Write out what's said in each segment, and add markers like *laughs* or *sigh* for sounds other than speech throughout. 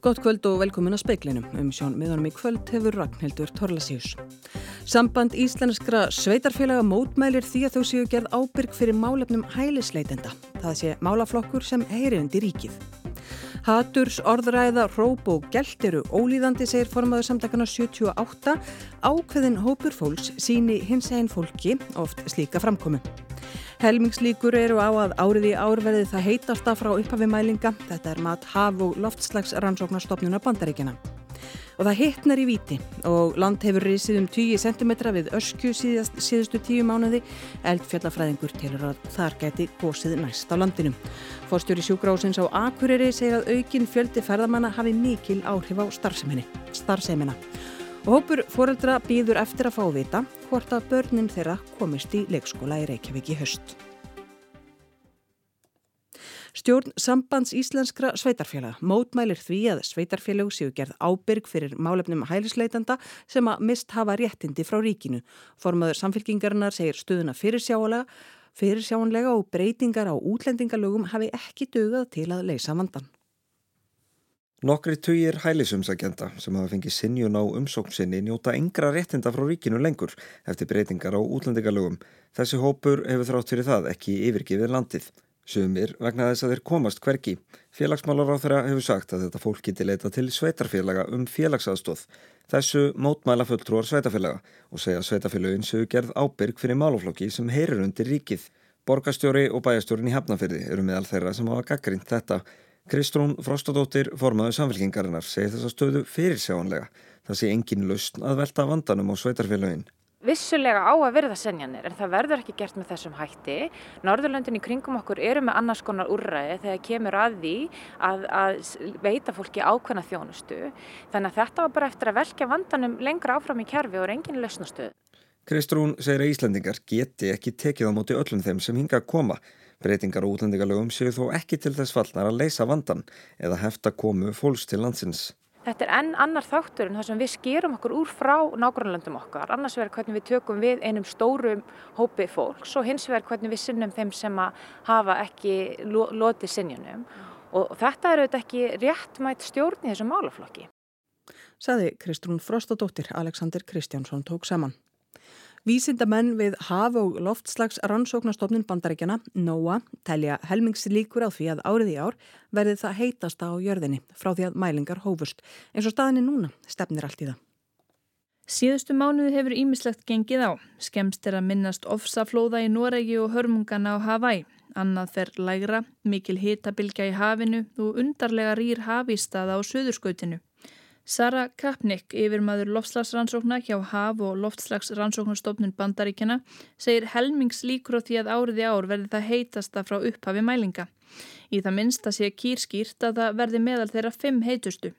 Gótt kvöld og velkomin að speiklinum. Um sjón miðanum í kvöld hefur Ragnhildur Torlasíus. Samband íslenskra sveitarfélaga mótmælir því að þau séu gerð ábyrg fyrir málefnum hælisleitenda. Það sé málaflokkur sem heyri undir ríkið. Haturs, orðræða, róp og gælt eru ólíðandi, segir formaður samtakana 78. Ákveðin hópur fólks síni hins einn fólki oft slíka framkomi. Helmingslíkur eru á að árið í árverði það heitasta frá upphafi mælinga. Þetta er mat haf- og loftslags rannsóknarstofnuna bandaríkjana. Og það hittnar í viti og land hefur risið um 20 cm við öskju síðast, síðustu tíu mánuði. Eldfjallafræðingur telur að þar geti gósið næst á landinu. Fórstjóri sjúkrásins á Akureyri segir að aukin fjöldi ferðamanna hafi mikil áhrif á starfseminna. Og hópur foreldra býður eftir að fá að vita hvort að börnin þeirra komist í leikskóla í Reykjavík í höst. Stjórn sambands íslenskra sveitarfélaga mótmælir því að sveitarfélag séu gerð ábyrg fyrir málefnum hælisleitanda sem að mist hafa réttindi frá ríkinu. Formaður samfélkingarinnar segir stuðuna fyrirsjáanlega, fyrirsjáanlega og breytingar á útlendingalögum hafi ekki dögað til að leysa vandan. Nokkri tugir hælisumsækjenda sem hafa fengið sinjun á umsóknsinni njóta yngra réttinda frá ríkinu lengur eftir breytingar á útlendingalögum. Þessi hópur hefur þrátt fyrir það ekki yfirgifið landið. Sumir vegna þess að þeir komast hverki. Félagsmálar á þeirra hefur sagt að þetta fólk geti leita til sveitarfélaga um félagsaðstóð. Þessu mótmæla fulltrúar sveitarfélaga og segja sveitarfélagin séu gerð ábyrg fyrir máluflokki sem heyrir undir ríkið. Borgastjóri og bæjastjórin í Hafnafyrði eru meðal þeirra sem hafa gaggrínt þetta. Kristrún Frostadóttir, formaður samfélkingarinnar, segir þessa stöðu fyrirsjáanlega. Það sé engin lausn að velta vandanum á sveitarfélagin. Vissulega á að verða senjanir en það verður ekki gert með þessum hætti. Norðurlöndin í kringum okkur eru með annars konar úrræði þegar kemur að því að, að veita fólki ákveðna þjónustu. Þannig að þetta var bara eftir að velja vandanum lengra áfram í kerfi og er engin lausnastöð. Kristrún segir að Íslandingar geti ekki tekið á móti öllum þeim sem hinga að koma. Breytingar og útlendingalögum séu þó ekki til þess fallnar að leysa vandan eða hefta komu fólks til landsins. Þetta er enn annar þáttur en það sem við skerum okkur úr frá nágrannlöndum okkar. Annars verður hvernig við tökum við einum stórum hópi fólks og hins verður hvernig við sinnum þeim sem að hafa ekki lotið sinjunum. Og þetta er auðvitað ekki réttmætt stjórn í þessum málaflokki. Saði Kristrún Frostadóttir, Alexander Kristjánsson tók saman. Vísindamenn við haf- og loftslags rannsóknastofnun bandaríkjana, NOAA, telja helmingslíkur á því að árið í ár verði það heitasta á jörðinni frá því að mælingar hófust. Eins og staðinni núna stefnir allt í það. Síðustu mánuði hefur ímislegt gengið á. Skemst er að minnast ofsaflóða í Noregi og hörmungana á Hawaii. Annað fer lægra, mikil hitabilgja í hafinu og undarlega rýr hafístaða á söðurskautinu. Sara Kapnik, yfirmaður loftslagsrannsókna hjá Haf- og loftslagsrannsóknastofnun bandaríkjana, segir helmings líkur á því að áriði ár verði það heitasta frá upphafi mælinga. Í það minnsta sé kýrskýrt að það verði meðal þeirra fimm heitustu.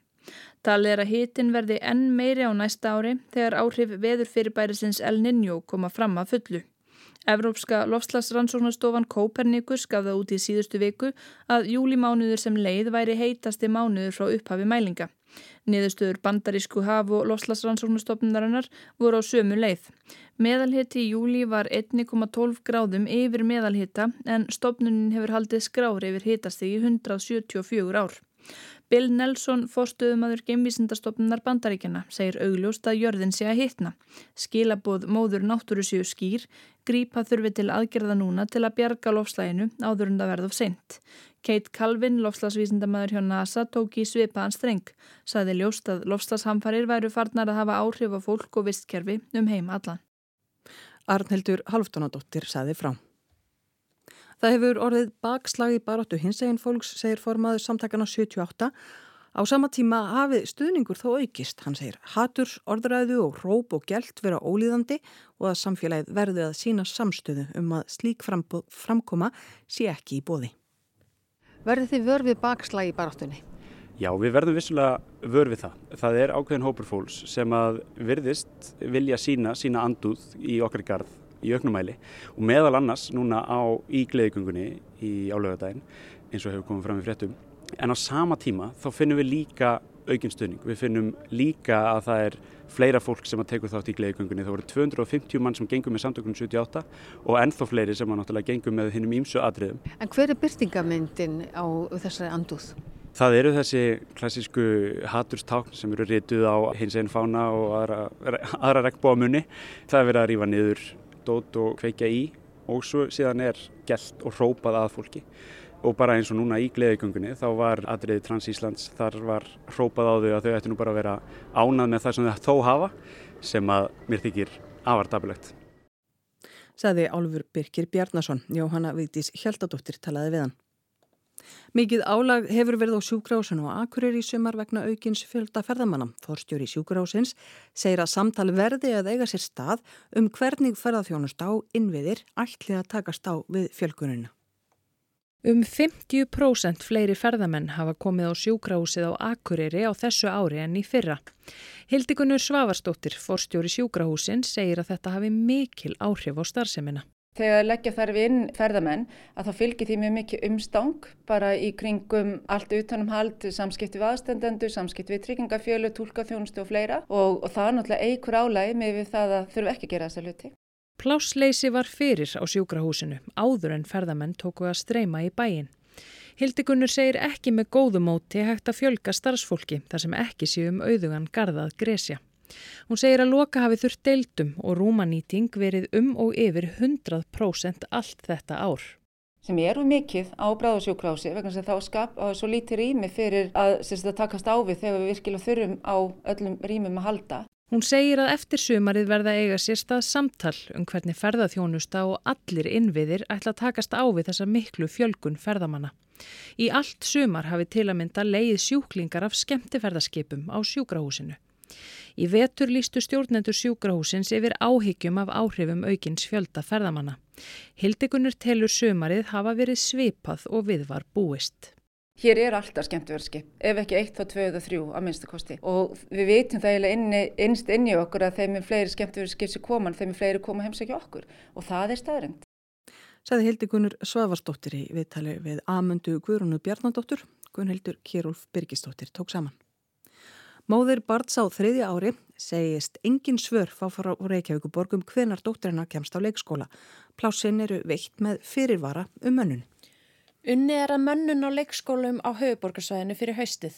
Talið er að hitin verði enn meiri á næsta ári þegar áhrif veður fyrirbærisins El Niño koma fram að fullu. Evrópska lofslagsrannsóknastofan Kopernikus gaf það út í síðustu viku að júlimánuður sem leið væri heitasti mánuður frá upphafi mælinga. Niðurstöður bandarísku haf- og lofslagsrannsóknastofnunarinnar voru á sömu leið. Meðalhitti í júli var 1,12 gráðum yfir meðalhitta en stofnunin hefur haldið skrár yfir hitasti í 174 ár. Bill Nelson, fórstuðumadur geimvísindastofnunar bandaríkjana, segir augljóst að jörðin sé að hitna. Skilaboð móður náttúru séu skýr, grípa þurfi til aðgerða núna til að bjarga lofslæginu áður en það verð of seint. Kate Calvin, lofslagsvísindamæður hjá NASA, tók í svipaðan streng. Saði ljóst að lofslagshamfarir væru farnar að hafa áhrif á fólk og vistkerfi um heima allan. Arnhildur Halfdónadóttir saði frá. Það hefur orðið bakslag í baróttu hinsegin fólks, segir formaður samtakana 78. Á sama tíma hafi stuðningur þó aukist, hann segir haturs, orðræðu og róp og gælt vera ólíðandi og að samfélagið verði að sína samstöðu um að slík framkoma sé ekki í bóði. Verði þið vörfið bakslag í baróttunni? Já, við verðum vissulega vörfið það. Það er ákveðin hópur fólks sem að virðist vilja sína, sína andúð í okkar garð í auknumæli og meðal annars núna á í gleðigungunni í álögadaginn eins og hefur komið fram í fréttum en á sama tíma þá finnum við líka aukinn stöðning. Við finnum líka að það er fleira fólk sem að tekur þátt í gleðigöngunni. Það voru 250 mann sem gengur með samtökunum 78 og ennþá fleiri sem að náttúrulega gengur með hinnum ímsu atriðum. En hver er byrtingamyndin á þessari andúð? Það eru þessi klassísku haturstákn sem eru rituð á hins einn fána og aðra, aðra regnbóa munni. Það er verið að rýfa niður dót og kveikja í og svo síðan er gælt og rópað að fólki. Og bara eins og núna í gleðigöngunni þá var atriði Trans Íslands, þar var rópað á þau að þau ættu nú bara að vera ánað með það sem þau þó hafa sem að mér þykir afartabulegt. Saði Álfur Birkir Bjarnason, Jóhanna Vigdís Hjaltadóttir talaði við hann. Mikið álag hefur verið á sjúkrásinu og akkurir í sumar vegna aukins fjölda ferðamanna. Þorstjóri sjúkrásins segir að samtal verði að eiga sér stað um hvernig ferðarþjónust á innviðir ætlið að takast á við fjölgununa. Um 50% fleiri ferðamenn hafa komið á sjúkrahúsið á Akureyri á þessu ári en í fyrra. Hildikunur Svavarstóttir, forstjóri sjúkrahúsin, segir að þetta hafi mikil áhrif á starfseminna. Þegar leggja þarf inn ferðamenn að þá fylgir því mjög mikið umstang bara í kringum allt utanum hald, samskipti við aðstendendu, samskipti við tryggingafjölu, tólkaþjónustu og fleira og, og það er náttúrulega eigur álæg með við það að þurfum ekki að gera þessa hluti. Plássleysi var fyrir á sjúkrahúsinu, áður en ferðamenn tóku að streyma í bæin. Hildigunnur segir ekki með góðumóti hægt að fjölga starfsfólki þar sem ekki séum auðugan garðað gresja. Hún segir að loka hafi þurft deildum og rúmanýting verið um og yfir 100% allt þetta ár. Sem eru mikið á bráðasjókrási vegna sem þá skap svo lítið rými fyrir að, að takast á við þegar við virkilega þurfum á öllum rýmum að halda. Hún segir að eftir sumarið verða eiga sér stað samtal um hvernig ferðarþjónusta og allir innviðir ætla að takast á við þessa miklu fjölgun ferðamanna. Í allt sumar hafi til að mynda leið sjúklingar af skemmtiferðarskipum á sjúkrahúsinu. Í vetur lístu stjórnendur sjúkrahúsins yfir áhyggjum af áhrifum aukins fjölda ferðamanna. Hildikunnur telur sömarið hafa verið svipað og við var búist. Hér er alltaf skemmtverðskip, ef ekki eitt þá tvö eða þrjú að minnstu kosti og við vitum það eiginlega innst inn í okkur að þeim er fleiri skemmtverðskip sem koma þeim er fleiri koma heimsækja okkur og það er staðrind. Saði Hildikunnur Svavarsdóttir í viðtali við Amundu Guðrúnu Bjarnadóttur, Gunnhildur Kjærúlf Birgisdóttir tók saman. Móðir Barts á þriðja ári segist engin svör fá úr Reykjavíkuborgum hvenar dóttirina kemst á leikskóla. Plássin eru veikt með fyrirvara um mönnun. Unni er að mönnun á leikskólum á höfuborgarsvæðinu fyrir haustið.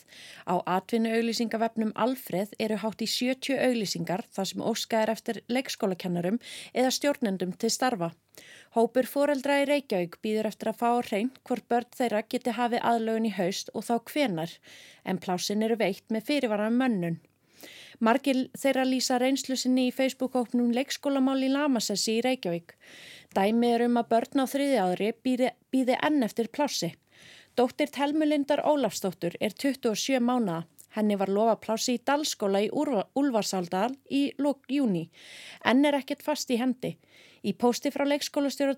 Á atvinnu auglýsingavefnum Alfreð eru hátt í 70 auglýsingar þar sem óska er eftir leikskólakennarum eða stjórnendum til starfa. Hópur fóreldra í Reykjavík býður eftir að fá hrein hvort börn þeirra geti hafið aðlögun í haust og þá hvenar, en plásin eru veikt með fyrirvaran mönnun. Margil þeirra lýsa reynslu sinni í Facebook-hópnum leikskólamál í Lamasessi í Reykjavík. Dæmi er um að börn á þriði ári býði, enn eftir plási. Dóttir Telmulindar Ólafsdóttur er 27 mánuða. Henni var lofa plási í Dalskóla í Úlfarsaldal í lók júni. Enn er ekkert fast í hendi. Í pósti frá leikskólastjóra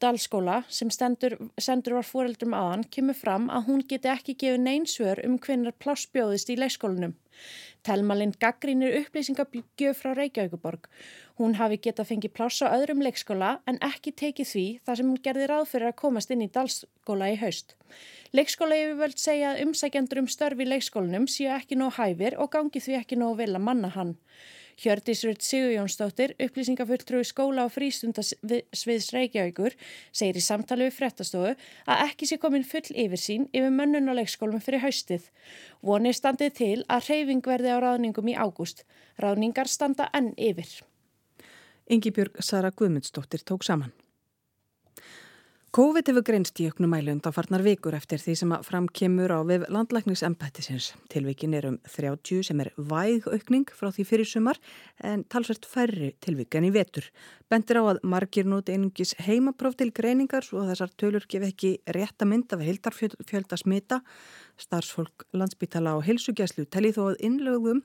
Dalskóla sem sendur var fóreldrum aðan kemur fram að hún geti ekki gefið neinsvör um hvernig plássbjóðist í leikskólanum. Telmalinn gaggrínir upplýsingabjöf frá Reykjavíkuborg. Hún hafi getað fengið pláss á öðrum leikskóla en ekki tekið því þar sem hún gerði ráð fyrir að komast inn í Dalskóla í haust. Leikskóla yfirvöld segja að umsækjandur um störfi í leikskólanum séu ekki nóg hæfir og gangi því ekki nóg vel að manna hann. Hjördisröld Sigurjónsdóttir, upplýsingafulltrúi skóla og frístundasviðs Reykjavíkur, segir í samtali við frettastofu að ekki sé komin full yfir sín yfir mönnun og leikskólum fyrir haustið. Vonir standið til að reyfing verði á ráðningum í ágúst. Ráðningar standa enn yfir. Ingi Björg Sara Guðmundsdóttir tók saman. COVID hefur greinst í auknum mælu undanfarnar vikur eftir því sem að framkemur á við landlækningsembættisins. Tilvíkin er um 30 sem er væg aukning frá því fyrir sumar en talsvært færri tilvíkan í vetur. Bendir á að margir nót einungis heimapróf til greiningar svo að þessar tölur gef ekki rétta mynd af hildarfjölda smita. Starsfólk landsbítala og helsugjæslu telli þó að innlögum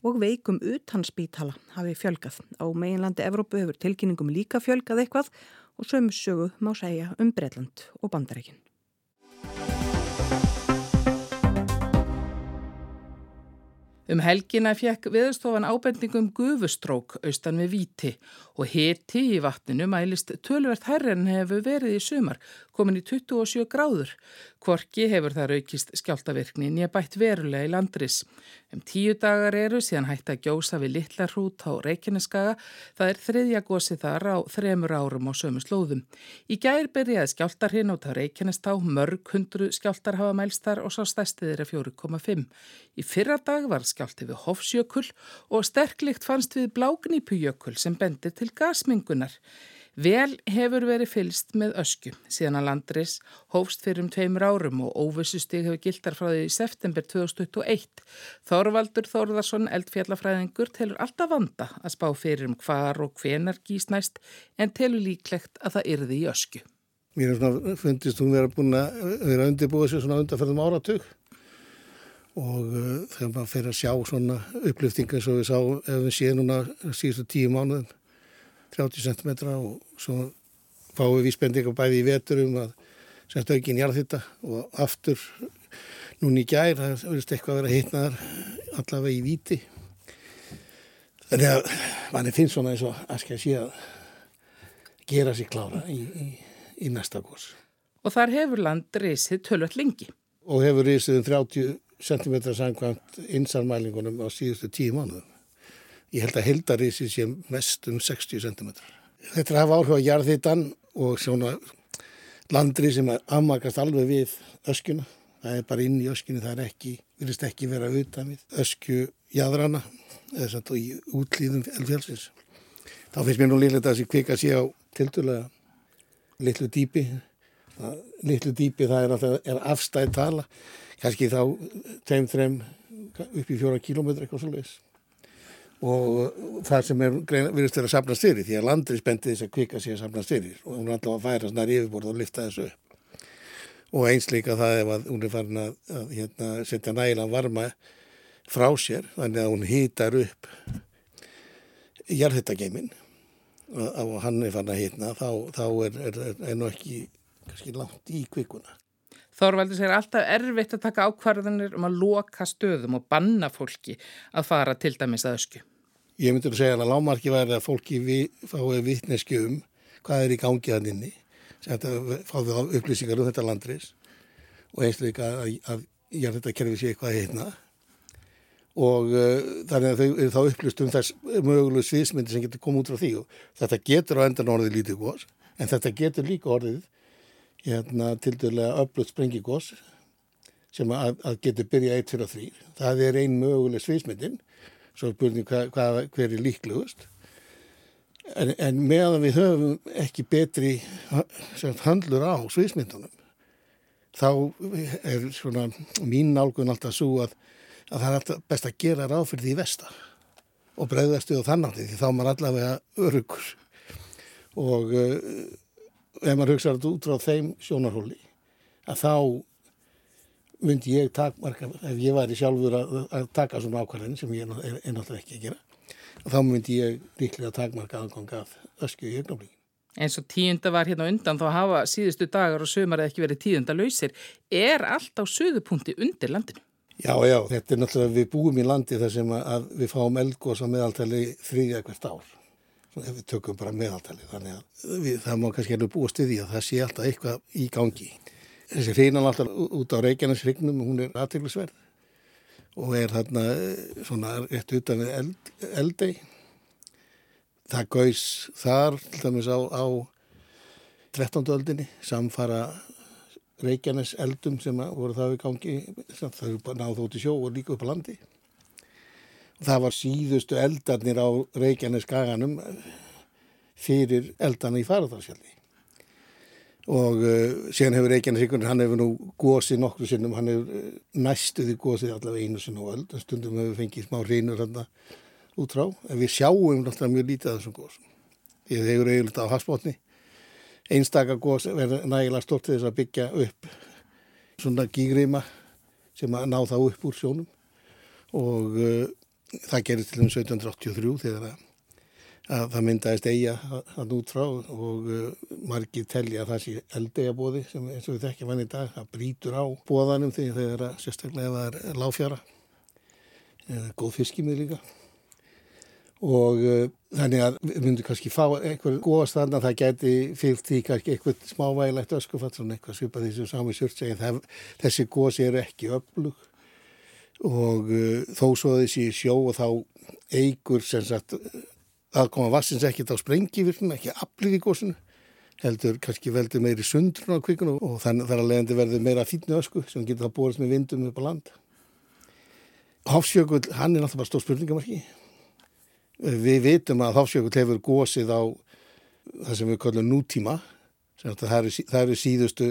og veikum utan spítala hafi fjölgað. Á meginlandi Evrópu hefur tilkynningum líka fjölgað eitthvað og sömu sögu má segja um Breitland og Bandaríkin. Um helgina fekk viðstofan ábendingum gufustrók austan við Víti og hiti í vatninu mælist tölvert herren hefur verið í sumar, komin í 27 gráður. Kvorki hefur það raukist skjáltavirkni nýja bætt verulega í landris. Um tíu dagar eru síðan hægt að gjósa við litla hrút á Reykjaneskaga. Það er þriðja gósi þar á þremur árum á sömu slóðum. Í gær byrjaði skjáltar hinn át á Reykjanestá, mörg hundru skjáltar hafa mælst þar og sá stæstiðir er 4,5. Í fyrra dag var skjálti við Hofsjökull og sterklikt fannst við Blágnípujökull sem bendir til gasmingunar. Vel hefur verið fylst með ösku síðan að landris hófst fyrir um tveimur árum og óvissustig hefur gildar frá því í september 2021. Þorvaldur Þorðarsson, eldfjallafræðingur, telur alltaf vanda að spá fyrir um hvar og hvenar gís næst en telur líklegt að það yrði í ösku. Mér er svona fundist hún vera búin að vera undirbúið sér svona undarferðum áratug og uh, þegar maður fyrir að sjá svona upplýftingar sem við sá ef við séum núna síðustu tíu mánuðum 30 cm og svo fáum við vísbendingar bæði í veturum að semst aukinn jarðhitta og aftur núni í gær, það verðist eitthvað að vera hittnaðar allavega í viti þannig að manni finnst svona eins og að skilja síðan gera sér klára í, í, í næsta gos. Og þar hefur land reysið tölvöld lengi. Og hefur reysið um 30 cm sangkvæmt insarmælingunum á síðustu tíu mánuðum. Ég held að heldarísi sé mest um 60 cm. Þetta er að hafa áhrif á jarðhittan og svona landri sem afmakast alveg við öskuna. Það er bara inn í öskinu, það er ekki, virðist ekki vera utan við ösku jadrana eða samt og í útlýðum elfjálsins. Þá finnst mér nú líka þetta að þessi kvika sé á tildulega litlu dýpi. Það, litlu dýpi það er, er afstæð tala, kannski þá tegum þrem upp í fjóra kílómetra eitthvað svolítið og það sem er virðist verið að sapna styrir því að landri spendi þess að kvika sig að sapna styrir og hún er alltaf að færa svona yfirborð og lifta þessu og eins líka það ef að hún er farin að, að hérna, setja nægilega varma frá sér þannig að hún hýtar upp jarðhittageimin og hann er farin að hýtna þá, þá er, er, er, er nú ekki kannski langt í kvikuna Þorvaldur segir alltaf erfitt að taka ákvarðanir um að loka stöðum og banna fólki að fara til dæmis að ösku. Ég myndi að segja að lámarki væri að fólki við, fái vittnesku um hvað er í gangi að nynni, fáðu á upplýsingar um þetta landris og einstaklega að, að ég er þetta að kerfi sér eitthvað að heitna og uh, þannig að þau eru þá upplýst um þess mögulegu sviðsmyndi sem getur komið út frá því og þetta getur á endan orðið lítið góðs en þetta getur líka orðið hérna, til dæla öflut sprengigós sem að, að getur byrja 1, 2 og 3. Það er ein möguleg sviðsmyndin, svo er hva, hver er líklegust. En, en meðan við höfum ekki betri handlur á sviðsmyndunum, þá er svona mín nálgun alltaf svo að, að það er alltaf best að gera ráð fyrir því vestar og bregðast við á þannig því þá er maður allavega örugur og uh, ef maður hugsaður þetta út frá þeim sjónarhóli að þá myndi ég takmarka, ef ég væri sjálfur að, að taka svona ákvæðin sem ég er, er náttúrulega ekki að gera þá myndi ég líklega takmarka aðgang að ösku í ögnaflíkin. Eins og tíunda var hérna undan þá hafa síðustu dagar og sömar ekki verið tíunda lausir. Er allt á söðupunkti undir landinu? Já, já, þetta er náttúrulega við búum í landi þar sem að við fáum eldgóðs á meðaltali þrýja hvert ár ef við tökum bara meðaltali þannig að við, það má kannski alveg búa stuði að það sé alltaf eitthvað í gangi þessi hreinan alltaf út á Reykjanesregnum hún er aðteglisverð og er þarna eh, svona rétt utan við eld, eldei það gauðs þar til dæmis á, á 13. öldinni samfara Reykjanes eldum sem voru það við gangi það eru náðu út í sjó og líka upp á landi Það var síðustu eldarnir á Reykjanes skaganum fyrir eldana í Faradalsfjalli. Og uh, síðan hefur Reykjanes ykkur, hann hefur nú gósið nokkru sinnum, hann hefur uh, næstuði gósið allavega einu sinn og öll, stundum hefur fengið smá hreinur hann út frá, en við sjáum alltaf mjög lítið af þessum gósum. Þeir eru eiginlega á hasbótni, einstaka gós verður nægilega stort þess að byggja upp svona gígrima sem að ná þá upp úr sjónum. Og uh, það gerist til um 1783 þegar að, að það myndaðist eiga hann út frá og uh, margir telja að það sé eldega bóði sem eins og við þekkjum hann í dag það brítur á bóðanum þegar það er að sérstaklega ef það er láfjara eða góð fiskimið líka. Og uh, þannig að við myndum kannski fá eitthvað góða standa það geti fylgt því kannski eitthvað smávægilegt öskufatt svona eitthvað svipað því sem sami sört segja þessi góðs eru ekki öflug og uh, þó svo þessi sjó og þá eigur sem sagt aðkoma vassins ekkert á sprengivirknum, ekki aflið í gósinu, heldur kannski veldur meiri sundrun á kvikunum og þannig þar að leiðandi verður meira fítnu ösku sem getur það bórist með vindum upp á land. Háfsjökull, hann er náttúrulega bara stór spurningamarki. Við vitum að Háfsjökull hefur gósið á það sem við kallum nútíma, það eru, það eru síðustu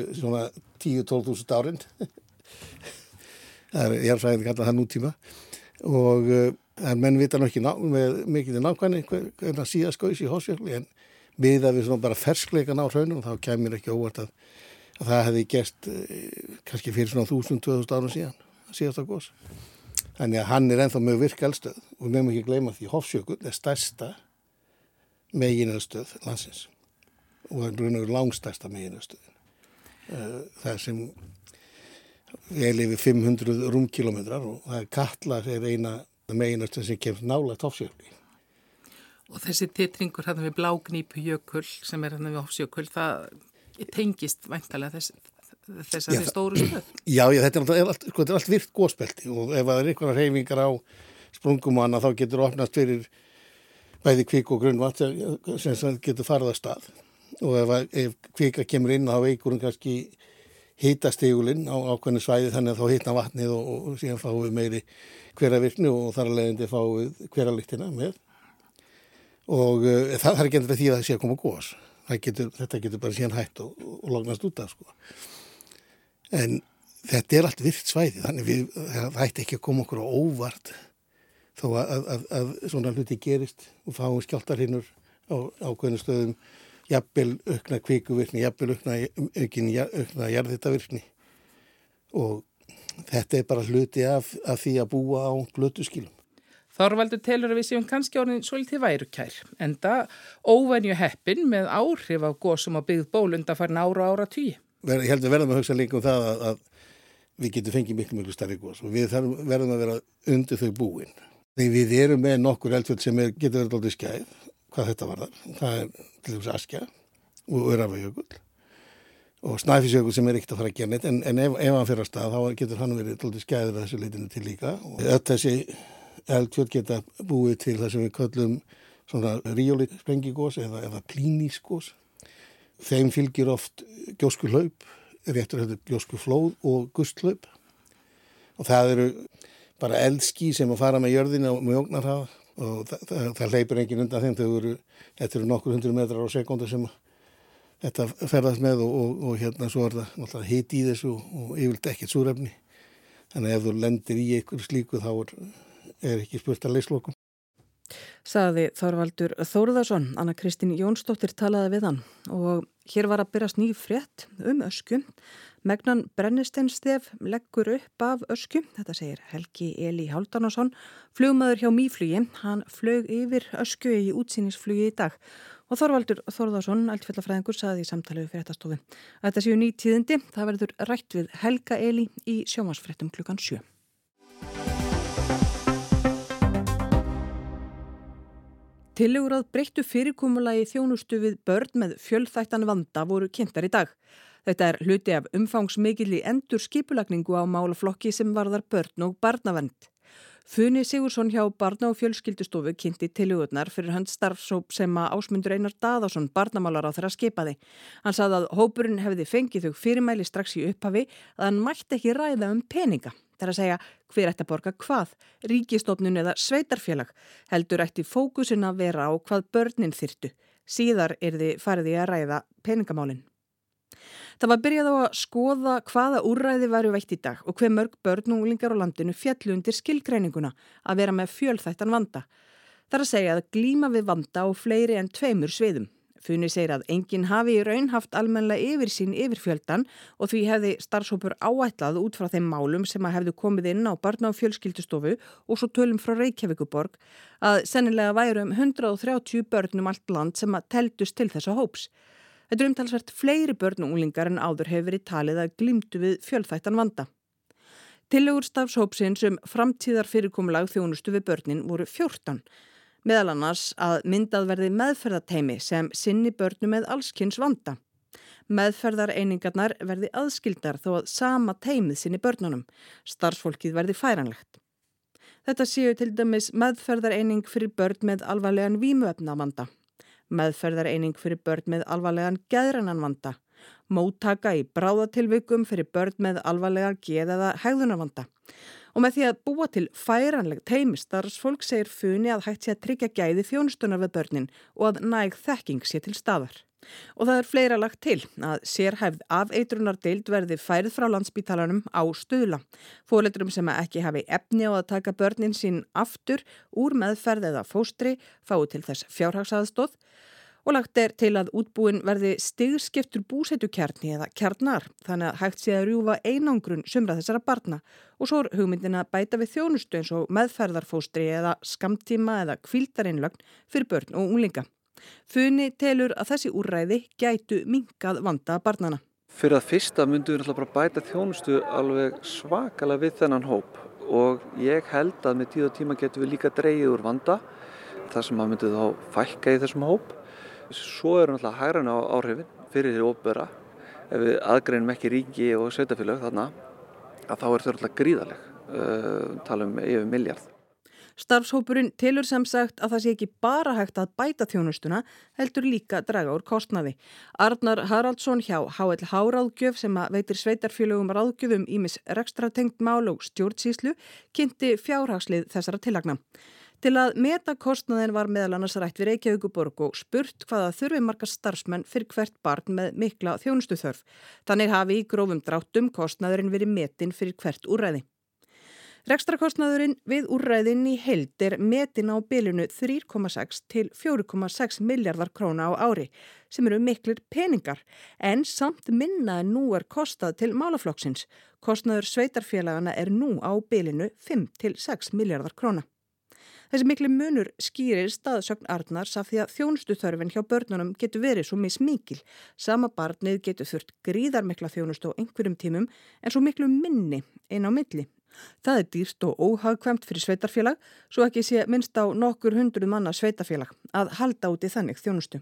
10-12.000 árin, *laughs* það er jærfræðin kallað það nútíma og en menn vita náttúrulega ekki ná, með mikið nákvæmni hvernig það síðast skauðs í Háfsjökulli en við að við svona bara ferskleikan á hraunum þá kemur ekki óvart að, að það hefði gert kannski fyrir svona 1000-2000 árum síðan síðast að góðs. Þannig að hann er enþá mjög virkalstöð og við meðum ekki gleyma því Hofsjökull er stærsta meginöðstöð landsins og það er langstærsta meginöðstöðin. Það sem við lifið 500 rúmkilometrar og það er Katlar er eina meginöðstöð sem kemur nálega Hofsjökulli. Og þessi titringur hérna við blágnýpu jökull sem er hérna við Hofsjökull, það tengist væntalega þess, þessari já, stóru stöð. Já, já, þetta er allt, sko, allt virt góðspelti og ef það er einhverja reyfingar á sprungum hana þá getur opnast fyrir bæði kvik og grunnvatt sem getur farið að stað og ef, ef kvika kemur inn þá veikur hún kannski hýtastegulinn á ákveðinu svæði þannig að þá hýtna vatnið og, og síðan fáum við meiri hveravirkni og þar að leiðandi fáum við hveraliktina með. Og uh, það, er ekki endur því að það sé að koma góðs getur, þetta getur bara síðan hægt og, og lognast út af sko. en þetta er allt virt svæði þannig við, það ætti ekki að koma okkur á óvart þó að, að, að, að svona hluti gerist og fáum skjáltarhinnur á ákveðinu stöðum jafnvel aukna kvíkuvirkni, jafnvel aukna, aukna, jarðhittavirkni og þetta er bara hluti af, af því að búa á glötu skilum. Þorvaldur telur að við séum kannski orðin svolítið værukær, en það óvenju heppin með áhrif á góðsum að byggð bólunda farin ára og ára tíu. Ég held að verðum að hugsa líka um það að, að við getum fengið miklu, miklu starri góðs og við verðum að vera undir þau búin. Þegar við erum með nokkur eldfjöld sem er, getur verið alltaf skæð, hvað þetta var þar, það er til dæmis Askja og Örafajökull og Snæfisjökull sem er ekkert að fara að gera neitt, en, en ef, ef hann fyrir að stað þá getur hann verið alltaf skæður að þessu leitinu til líka. Og öll þessi eldfjöld geta búið til það sem við köllum svona ríólit sprengigós eða, eða klínískós. Þeim fylgir oft gjósku hlaup, réttur hefur gjósku flóð og gustlaup. Og það eru bara eldski sem að fara með jörðina og með ógnarhafa og það, það, það leipur engin undan þeim þegar eru, þetta eru nokkur hundru metrar á sekundu sem þetta ferðast með og, og, og hérna svo er það hitt í þessu og yfirlega ekkert súrefni. Þannig að ef þú lendir í einhver slíku þá er er ekki spurt að leyslokum. Saði Þorvaldur Þóruðarsson, Anna Kristín Jónsdóttir talaði við hann og hér var að byrjast ný frétt um ösku. Megnan Brennisteinstef leggur upp af ösku, þetta segir Helgi Eli Háldanásson, flugmaður hjá Mýflugi, hann flög yfir ösku í útsýningsflugi í dag og Þorvaldur Þóruðarsson, altfjallafræðingur, saði í samtalegu fyrir þetta stofu. Þetta séu nýtíðindi, það verður rætt við Helga Eli í sjómasfrettum klukkan 7. Tillegur að breyttu fyrirkomulagi þjónustu við börn með fjölþættan vanda voru kynntar í dag. Þetta er hluti af umfangsmikil í endur skipulagningu á málaflokki sem varðar börn og barnavend. Funi Sigursson hjá Barna- og fjölskyldustofu kynnti tillögurnar fyrir hans starfsóp sem að ásmundur Einar Daðásson barnamálar á þeirra skipaði. Hann saði að hópurinn hefði fengið þau fyrirmæli strax í upphafi að hann mætti ekki ræða um peninga. Það er að segja hver ætti að borga hvað, ríkistofnun eða sveitarfélag heldur ætti fókusin að vera á hvað börnin þyrtu. Síðar er þið farið í að ræða peningamálinn. Það var byrjað á að skoða hvaða úrræði væri veitt í dag og hver mörg börn og úlingar á landinu fjallu undir skilgreininguna að vera með fjölþættan vanda. Það er að segja að glíma við vanda á fleiri en tveimur sviðum. Funi segir að enginn hafi í raun haft almenlega yfir sín yfir fjöldan og því hefði starfsópur áætlað út frá þeim málum sem að hefðu komið inn á barna og fjölskyldustofu og svo tölum frá Reykjavíkuborg að sennilega væru um 130 börnum allt land sem að teldust til þessa hóps. Þetta er umtalsvert fleiri börn og unglingar en áður hefur verið talið að glimtu við fjölþættan vanda. Tillegur stafshópsins um framtíðar fyrirkomulag þjónustu við börnin voru 14 meðal annars að myndað verði meðferðateimi sem sinni börnum með allskynns vanda. Meðferðareiningarnar verði aðskildar þó að sama teimið sinni börnunum. Starfsfólkið verði færanlegt. Þetta séu til dæmis meðferðareining fyrir börn með alvarlegan vímuefnavanda, meðferðareining fyrir börn með alvarlegan geðrannanvanda, móttaka í bráðatilvikum fyrir börn með alvarlega geð eða hegðunarvanda. Og með því að búa til færanleg teimistarfsfólk segir funi að hægt sé að tryggja gæði þjónustunar við börnin og að næg þekking sé til staðar. Og það er fleira lagt til að sérhæfð af eitrunardeild verði færið frá landsbítalanum á stuðla. Fóleiturum sem ekki hafi efni á að taka börnin sín aftur úr meðferð eða fóstri fái til þess fjárhagsaðstóð og lagt er til að útbúin verði stigskiptur búsetukjarni eða kjarnar þannig að hægt sé að rjúfa einangrun sumra þessara barna og svo er hugmyndin að bæta við þjónustu eins og meðferðarfóstri eða skamtíma eða kvíldarinnlögn fyrir börn og unglinga. Funi telur að þessi úrræði gætu mingað vanda barnana. Fyrir að fyrsta myndu við náttúrulega bara bæta þjónustu alveg svakalega við þennan hóp og ég held að með tíð og tíma getum við líka dreyið úr vanda þar sem að myndu þá fækka í þessum hóp. Svo eru náttúrulega hægran á áhrifin fyrir því óbera ef við aðgreinum ekki ríki og sveitafélag þarna að þá er þau alltaf gríðaleg, uh, tala um yfir miljard. Starfshópurinn tilur sem sagt að það sé ekki bara hægt að bæta þjónustuna, heldur líka draga úr kostnaði. Arnar Haraldsson hjá HL Háráðgjöf sem veitir sveitarfélögum ráðgjöfum ímis rekstratengt mál og stjórnsíslu kynnti fjárhagslið þessara tillagna. Til að meta kostnaðin var meðal annars rætt við Reykjavíkuborg og spurt hvaða þurfi marga starfsmenn fyrir hvert barn með mikla þjónustuþörf. Þannig hafi í grófum dráttum kostnaðurinn verið metin fyrir hvert úrræði. Rekstrakostnaðurinn við úrræðin í held er metin á bylunu 3,6 til 4,6 miljardar króna á ári sem eru miklir peningar en samt minna en nú er kostað til málaflokksins. Kostnaður sveitarfélagana er nú á bylunu 5 til 6 miljardar króna. Þessi miklu munur skýrir staðsögn Arnars af því að þjónustuþörfin hjá börnunum getur verið svo mismikil. Sama barnið getur þurft gríðarmikla þjónustu á einhverjum tímum en svo miklu minni einn á milli. Það er dýrst og óhagkvæmt fyrir sveitarfélag svo ekki sé minnst á nokkur hundru manna sveitarfélag að halda út í þannig þjónustu.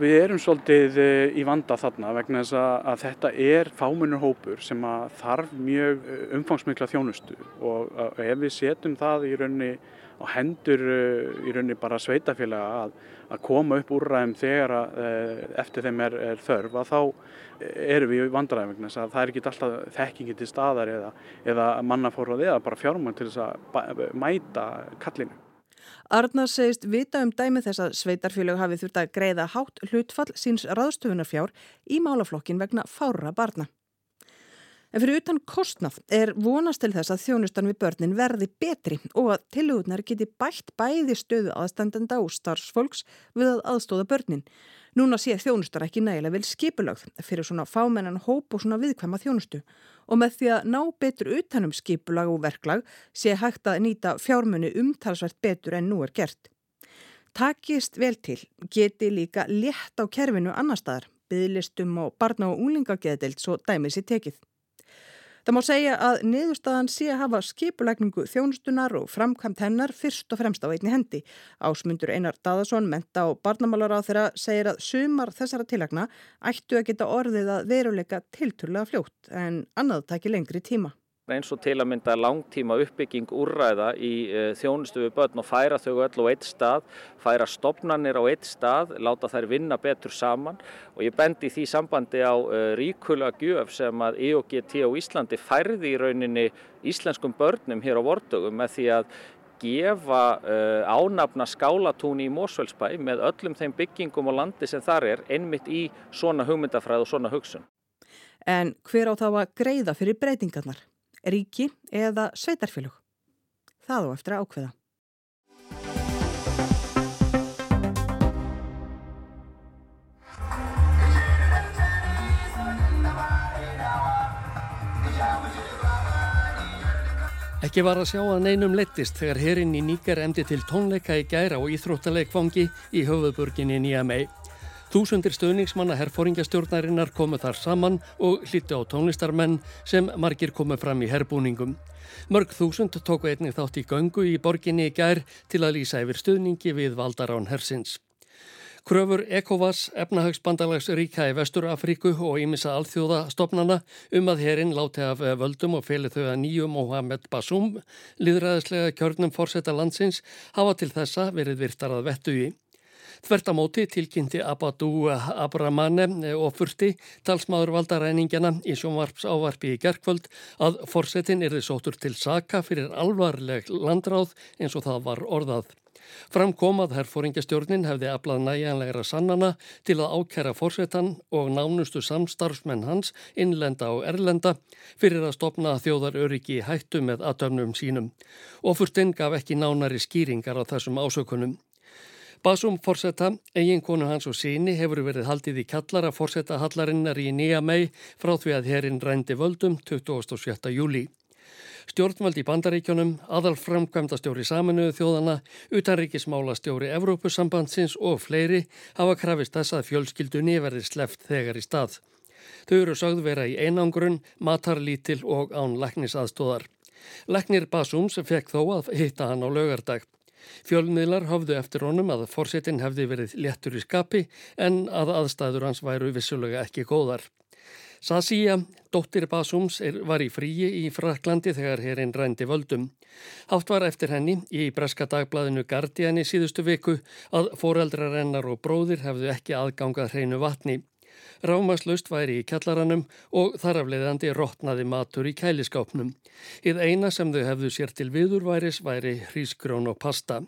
Við erum svolítið eh, í vanda þarna vegna þess að þetta er fámunur hópur sem þarf mjög eh, umfangsmikla þjónustu og ef við setjum það í raunni og hendur eh, í rauninni bara sveitafélaga að, að koma upp úrræðum þegar að, eh, eftir þeim er, er þörf að þá erum við vandræðum vegna það er ekki alltaf þekkingi til staðar eða, eða mannafórað eða bara fjármann til þess að mæta kallinu. Arnar segist vita um dæmi þess að sveitarfélag hafi þurft að greiða hátt hlutfall síns raðstöfunarfjár í málaflokkin vegna fára barna. En fyrir utan kostnaf er vonast til þess að þjónustan við börnin verði betri og að tilugurnar geti bætt bæði stöðu aðstandenda og starfsfolks við að aðstóða börnin. Núna sé þjónustar ekki nægilega vel skipulagð fyrir svona fámennan hóp og svona viðkvæma þjónustu og með því að ná betur utanum skipulag og verklag sé hægt að nýta fjármunni umtalsvært betur en nú er gert. Takist vel til geti líka létt á kerfinu annar staðar, bygglistum og barna og unglingageðdelt svo dæmið sér tekið. Það má segja að niðurstaðan sé að hafa skipulegningu þjónustunar og framkvæmt hennar fyrst og fremst á einni hendi. Ásmundur Einar Daðarsson, menta og barnamálar á þeirra, segir að sumar þessara tilagna ættu að geta orðið að veruleika tilturlega fljótt en annað taki lengri tíma eins og til að mynda langtíma uppbygging úrræða í uh, þjónustu við börn og færa þau öll á eitt stað, færa stopnarnir á eitt stað, láta þær vinna betur saman og ég bendi því sambandi á uh, ríkulega gjöf sem að EOGT á Íslandi færði í rauninni íslenskum börnum hér á vordögum með því að gefa uh, ánafna skálatúni í Mósvöldsbæ með öllum þeim byggingum og landi sem þar er einmitt í svona hugmyndafræð og svona hugsun. En hver á þá að greiða fyrir breytingarnar? Ríki eða sveitarfélug. Það á eftir að ákveða. Ekki var að sjá að neinum lettist þegar herinn í Níker emdi til tónleika í gæra og íþróttaleikfangi í höfuðburginni Nýjamei. Þúsundir stöðningsmanna herfóringastjórnarinnar komu þar saman og hlýttu á tónlistarmenn sem margir komu fram í herbúningum. Mörg þúsund tóku einnig þátt í göngu í borginni í gær til að lýsa yfir stöðningi við valdarán hersins. Kröfur ECOWAS, efnahagsbandalags ríka í Vestur Afríku og ímissa alþjóðastofnana um að herinn láti af völdum og feli þau að nýju Mohamed Basum, líðræðislega kjörnum fórseta landsins, hafa til þessa verið virtar að vettu í. Þvertamóti tilkynnti Abadou Abramane og fyrsti talsmaður valdaræningjana í sjónvarps ávarpi í gerkvöld að forsetin er þið sótur til saka fyrir alvarleg landráð eins og það var orðað. Framkom að herfóringastjórnin hefði aflað næjanlegra sannana til að ákæra fórsetan og nánustu samstarfsmenn hans innlenda og erlenda fyrir að stopna þjóðar öryggi hættu með aðtöfnum sínum og fyrstinn gaf ekki nánari skýringar á þessum ásökunum. Basum fórseta, eiginkonu hans og síni hefur verið haldið í kallara fórseta hallarinnar í nýja mei frá því að herrin rændi völdum 27. júli. Stjórnvald í bandaríkjónum, aðal framkvæmdastjóri saminuðu þjóðana, utanríkismála stjóri Evrópusambandsins og fleiri hafa krafist þess að fjölskyldunni verði sleft þegar í stað. Þau eru sögð vera í einangrun, matarlítil og án læknisaðstóðar. Læknir Basums fekk þó að hitta hann á lögardag. Fjölmiðlar hafðu eftir honum að fórsetin hefði verið léttur í skapi en að aðstæður hans væru vissulega ekki góðar. Sasíja, dóttir Basums, er, var í fríi í Fraklandi þegar hérinn rændi völdum. Hátt var eftir henni í breska dagbladinu Guardian í síðustu viku að foreldrarennar og bróðir hefðu ekki aðgangað hreinu vatni. Rámaslaust væri í kjallaranum og þarafleiðandi rótnaði matur í kæliskápnum. Íð eina sem þau hefðu sér til viðurværis væri hrísgrón og pasta.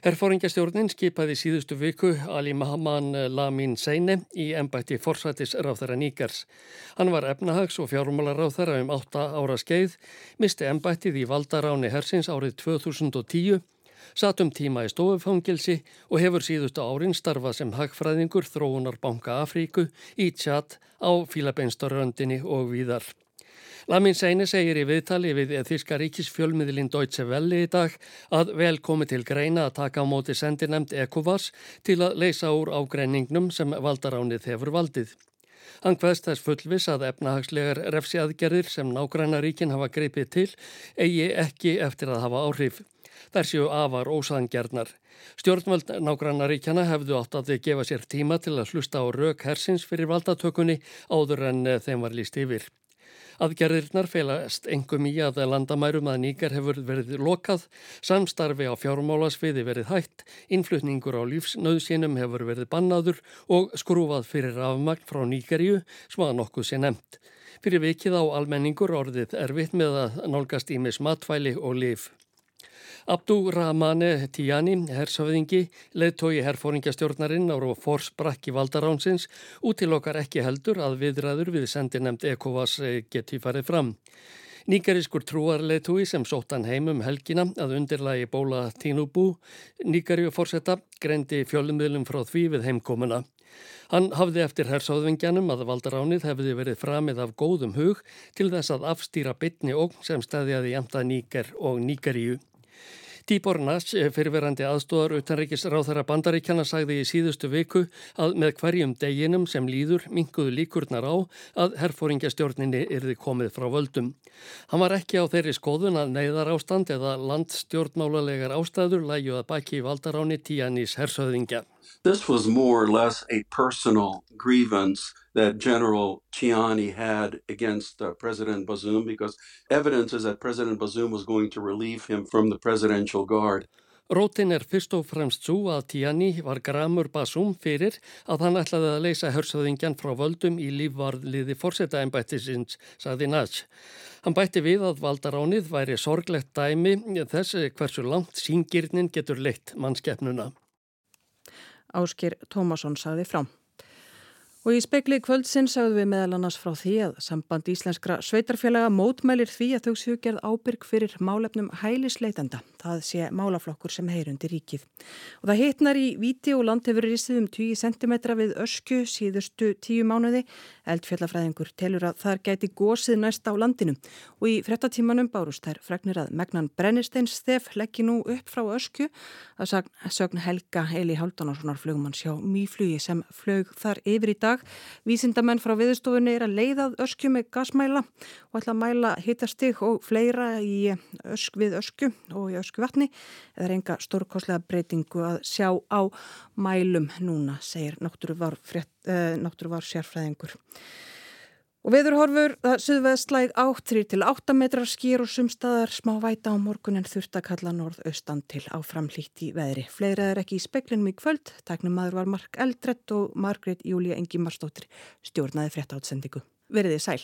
Herfóringastjórnin skipaði síðustu viku Ali Mahaman Lamin Seine í ennbætti forsætis ráþæra Níkers. Hann var efnahags- og fjármálaráþæra um 8 ára skeið, misti ennbættið í valdaráni hersins árið 2010 satum tíma í stofufangilsi og hefur síðustu árin starfað sem hagfræðingur þróunarbanka Afríku í tjatt á Fílabeinstorröndinni og víðar. Lamin Seine segir í viðtali við Þíska ríkisfjölmiðlinn Deutsche Welle í dag að vel komi til greina að taka á móti sendinemnd ECOVAS til að leysa úr ágreiningnum sem valdaránið hefur valdið. Hann hvaðst þess fullvis að efnahagslegar refsiaðgerðir sem nágræna ríkin hafa greipið til eigi ekki eftir að hafa áhrif. Þær séu afar ósangjarnar. Stjórnvöld nágrannaríkjana hefðu átt að þau gefa sér tíma til að hlusta á rauk hersins fyrir valdatökunni áður en eh, þeim var líst yfir. Aðgerðirnar felast engum í að landamærum að nýgar hefur verið lokað, samstarfi á fjármálasviði verið hætt, innflutningur á lífsnauðsínum hefur verið bannaður og skrúfað fyrir afmagn frá nýgarju, sem að nokkuð sé nefnt. Fyrir vikið á almenningur orðið erfitt með að nálgast ímis matvæli og lif. Abdú Rahmane Tijani, hersöfðingi, leðtói herfóringastjórnarinn ára og fórsprakki valdaránsins útilokkar ekki heldur að viðræður við sendi nefnd Ekovas geti farið fram. Nýgarískur trúarleitúi sem sóttan heimum helgina að undirlægi bóla Tinubu, Nýgaríu fórsetta, greindi fjölummiðlum frá því við heimkomuna. Hann hafði eftir hersáðvingjanum að valdaránið hefði verið framið af góðum hug til þess að afstýra bytni og sem stæðjaði jæmta Nýgar og Nýgaríu. Tíbor Nass, fyrirverandi aðstóðar utanreikis ráþara bandaríkjana, sagði í síðustu viku að með hverjum deginum sem líður minguðu líkurnar á að herfóringjastjórninni yrði komið frá völdum. Hann var ekki á þeirri skoðun að neyðar ástand eða landstjórnmálalegar ástæður læju að baki valdaráni tíanís hersöðingja. This was more or less a personal grievance that General Chiani had against uh, President Bazoum because evidence is that President Bazoum was going to relieve him from the presidential guard. Rótin er fyrst og fremst svo að Tiani var gramur Basum fyrir að hann ætlaði að leysa hörsöðingjan frá völdum í lífvarliði fórsetaembættisins, sagði Nats. Hann bætti við að valdaránið væri sorglegt dæmi þess hversu langt síngirnin getur leitt mannskeppnuna. Áskir Tómasson sagði frá. Og í spekli kvöldsinn sagðum við meðal annars frá því að samband íslenskra sveitarfélaga mótmælir því að þau séu gerð ábyrg fyrir málefnum hælisleitenda. Það sé málaflokkur sem heyrundi ríkið. Og það hitnar í viti og land hefur rýstið um 10 cm við ösku síðustu 10 mánuði. Eldfjallafræðingur telur að þar gæti gósið næst á landinu. Og í frettatímanum bárust þær fregnir að megnan Brennisteins þef leggji nú upp frá ösku að sögn Helga Eli Haldanárssonar flugmann sjá mýflugi sem flög þar yfir í dag. Vísindamenn frá viðstofunni er að leiðað öskju með gasmæla og ætla að mæla hittastig og fleira ösk við öskju og í öskju vatni. Það er enga stórkoslega breytingu að sjá á mælum núna, segir náttúruvar, eh, náttúruvar sérfræðingur. Og veðurhorfur, það suðveðslæg átt 3 til 8 metrar skýr og sumstaðar smá væta á morgunin þurft að kalla norðaustan til áframlýtt í veðri. Fleira er ekki í speklinum í kvöld, taknum maður var Mark Eldrett og Margret Júlia Engi Marstóttir stjórnaði frétta átsendingu. Verðið sæl.